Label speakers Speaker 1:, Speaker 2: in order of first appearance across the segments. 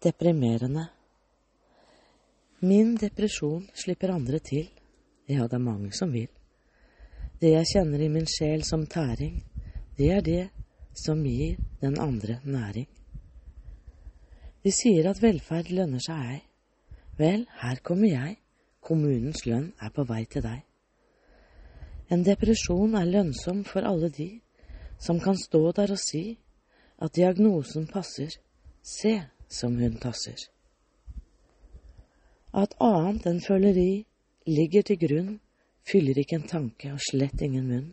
Speaker 1: Deprimerende. Min depresjon slipper andre til. Ja, det er mange som vil. Det jeg kjenner i min sjel som tæring, det er det som gir den andre næring. De sier at velferd lønner seg ei. Vel, her kommer jeg, kommunens lønn er på vei til deg. En depresjon er lønnsom for alle de som kan stå der og si at diagnosen passer, se som hun tasser. At annet enn føleri ligger til grunn, fyller ikke en tanke og slett ingen munn.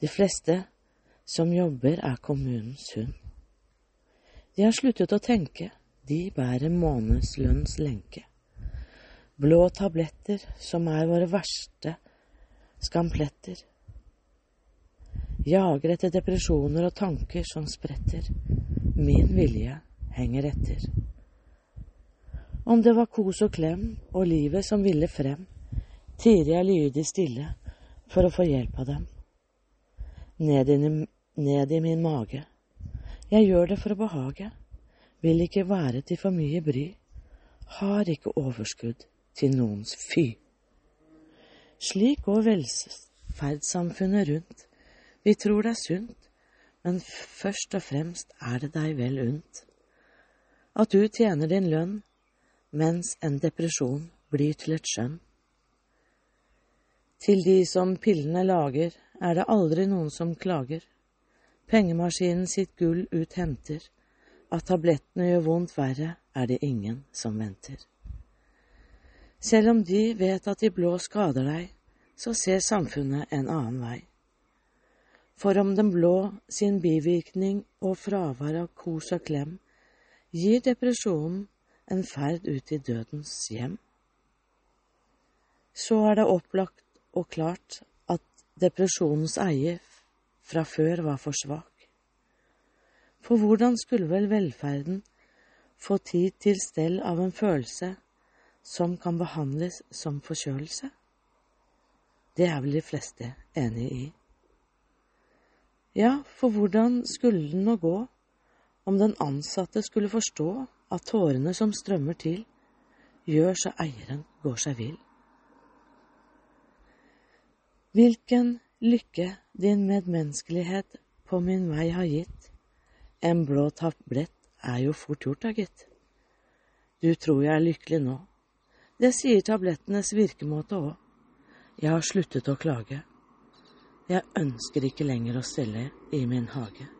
Speaker 1: De fleste som jobber, er kommunens hund. De har sluttet å tenke, de bærer månedslønns lenke. Blå tabletter som er våre verste skampletter. Jager etter depresjoner og tanker som spretter. Min vilje henger etter. Om det var kos og klem og livet som ville frem, tirer jeg lydig stille for å få hjelp av dem. Ned i, ned i min mage. Jeg gjør det for å behage, vil ikke være til for mye bry, har ikke overskudd til noens fy. Slik går velferdssamfunnet rundt. Vi tror det er sunt, men først og fremst er det deg vel unt at du tjener din lønn, mens en depresjon blir til et skjønn. Til de som pillene lager, er det aldri noen som klager. Pengemaskinen sitt gull ut henter, at tablettene gjør vondt verre, er det ingen som venter. Selv om de vet at de blå skader deg, så ser samfunnet en annen vei. For om den blå sin bivirkning og fravær av kos og klem gir depresjonen en ferd ut i dødens hjem. Så er det opplagt og klart at depresjonens eier fra før var for svak. For hvordan skulle vel velferden få tid til stell av en følelse som kan behandles som forkjølelse? Det er vel de fleste enig i. Ja, for hvordan skulle den nå gå om den ansatte skulle forstå at tårene som strømmer til, gjør så eieren går seg vill. Hvilken lykke din medmenneskelighet på min vei har gitt, en blå tablett er jo fort gjort da, gitt. Du tror jeg er lykkelig nå, det sier tablettenes virkemåte òg. Jeg har sluttet å klage. Jeg ønsker ikke lenger å stelle i min hage.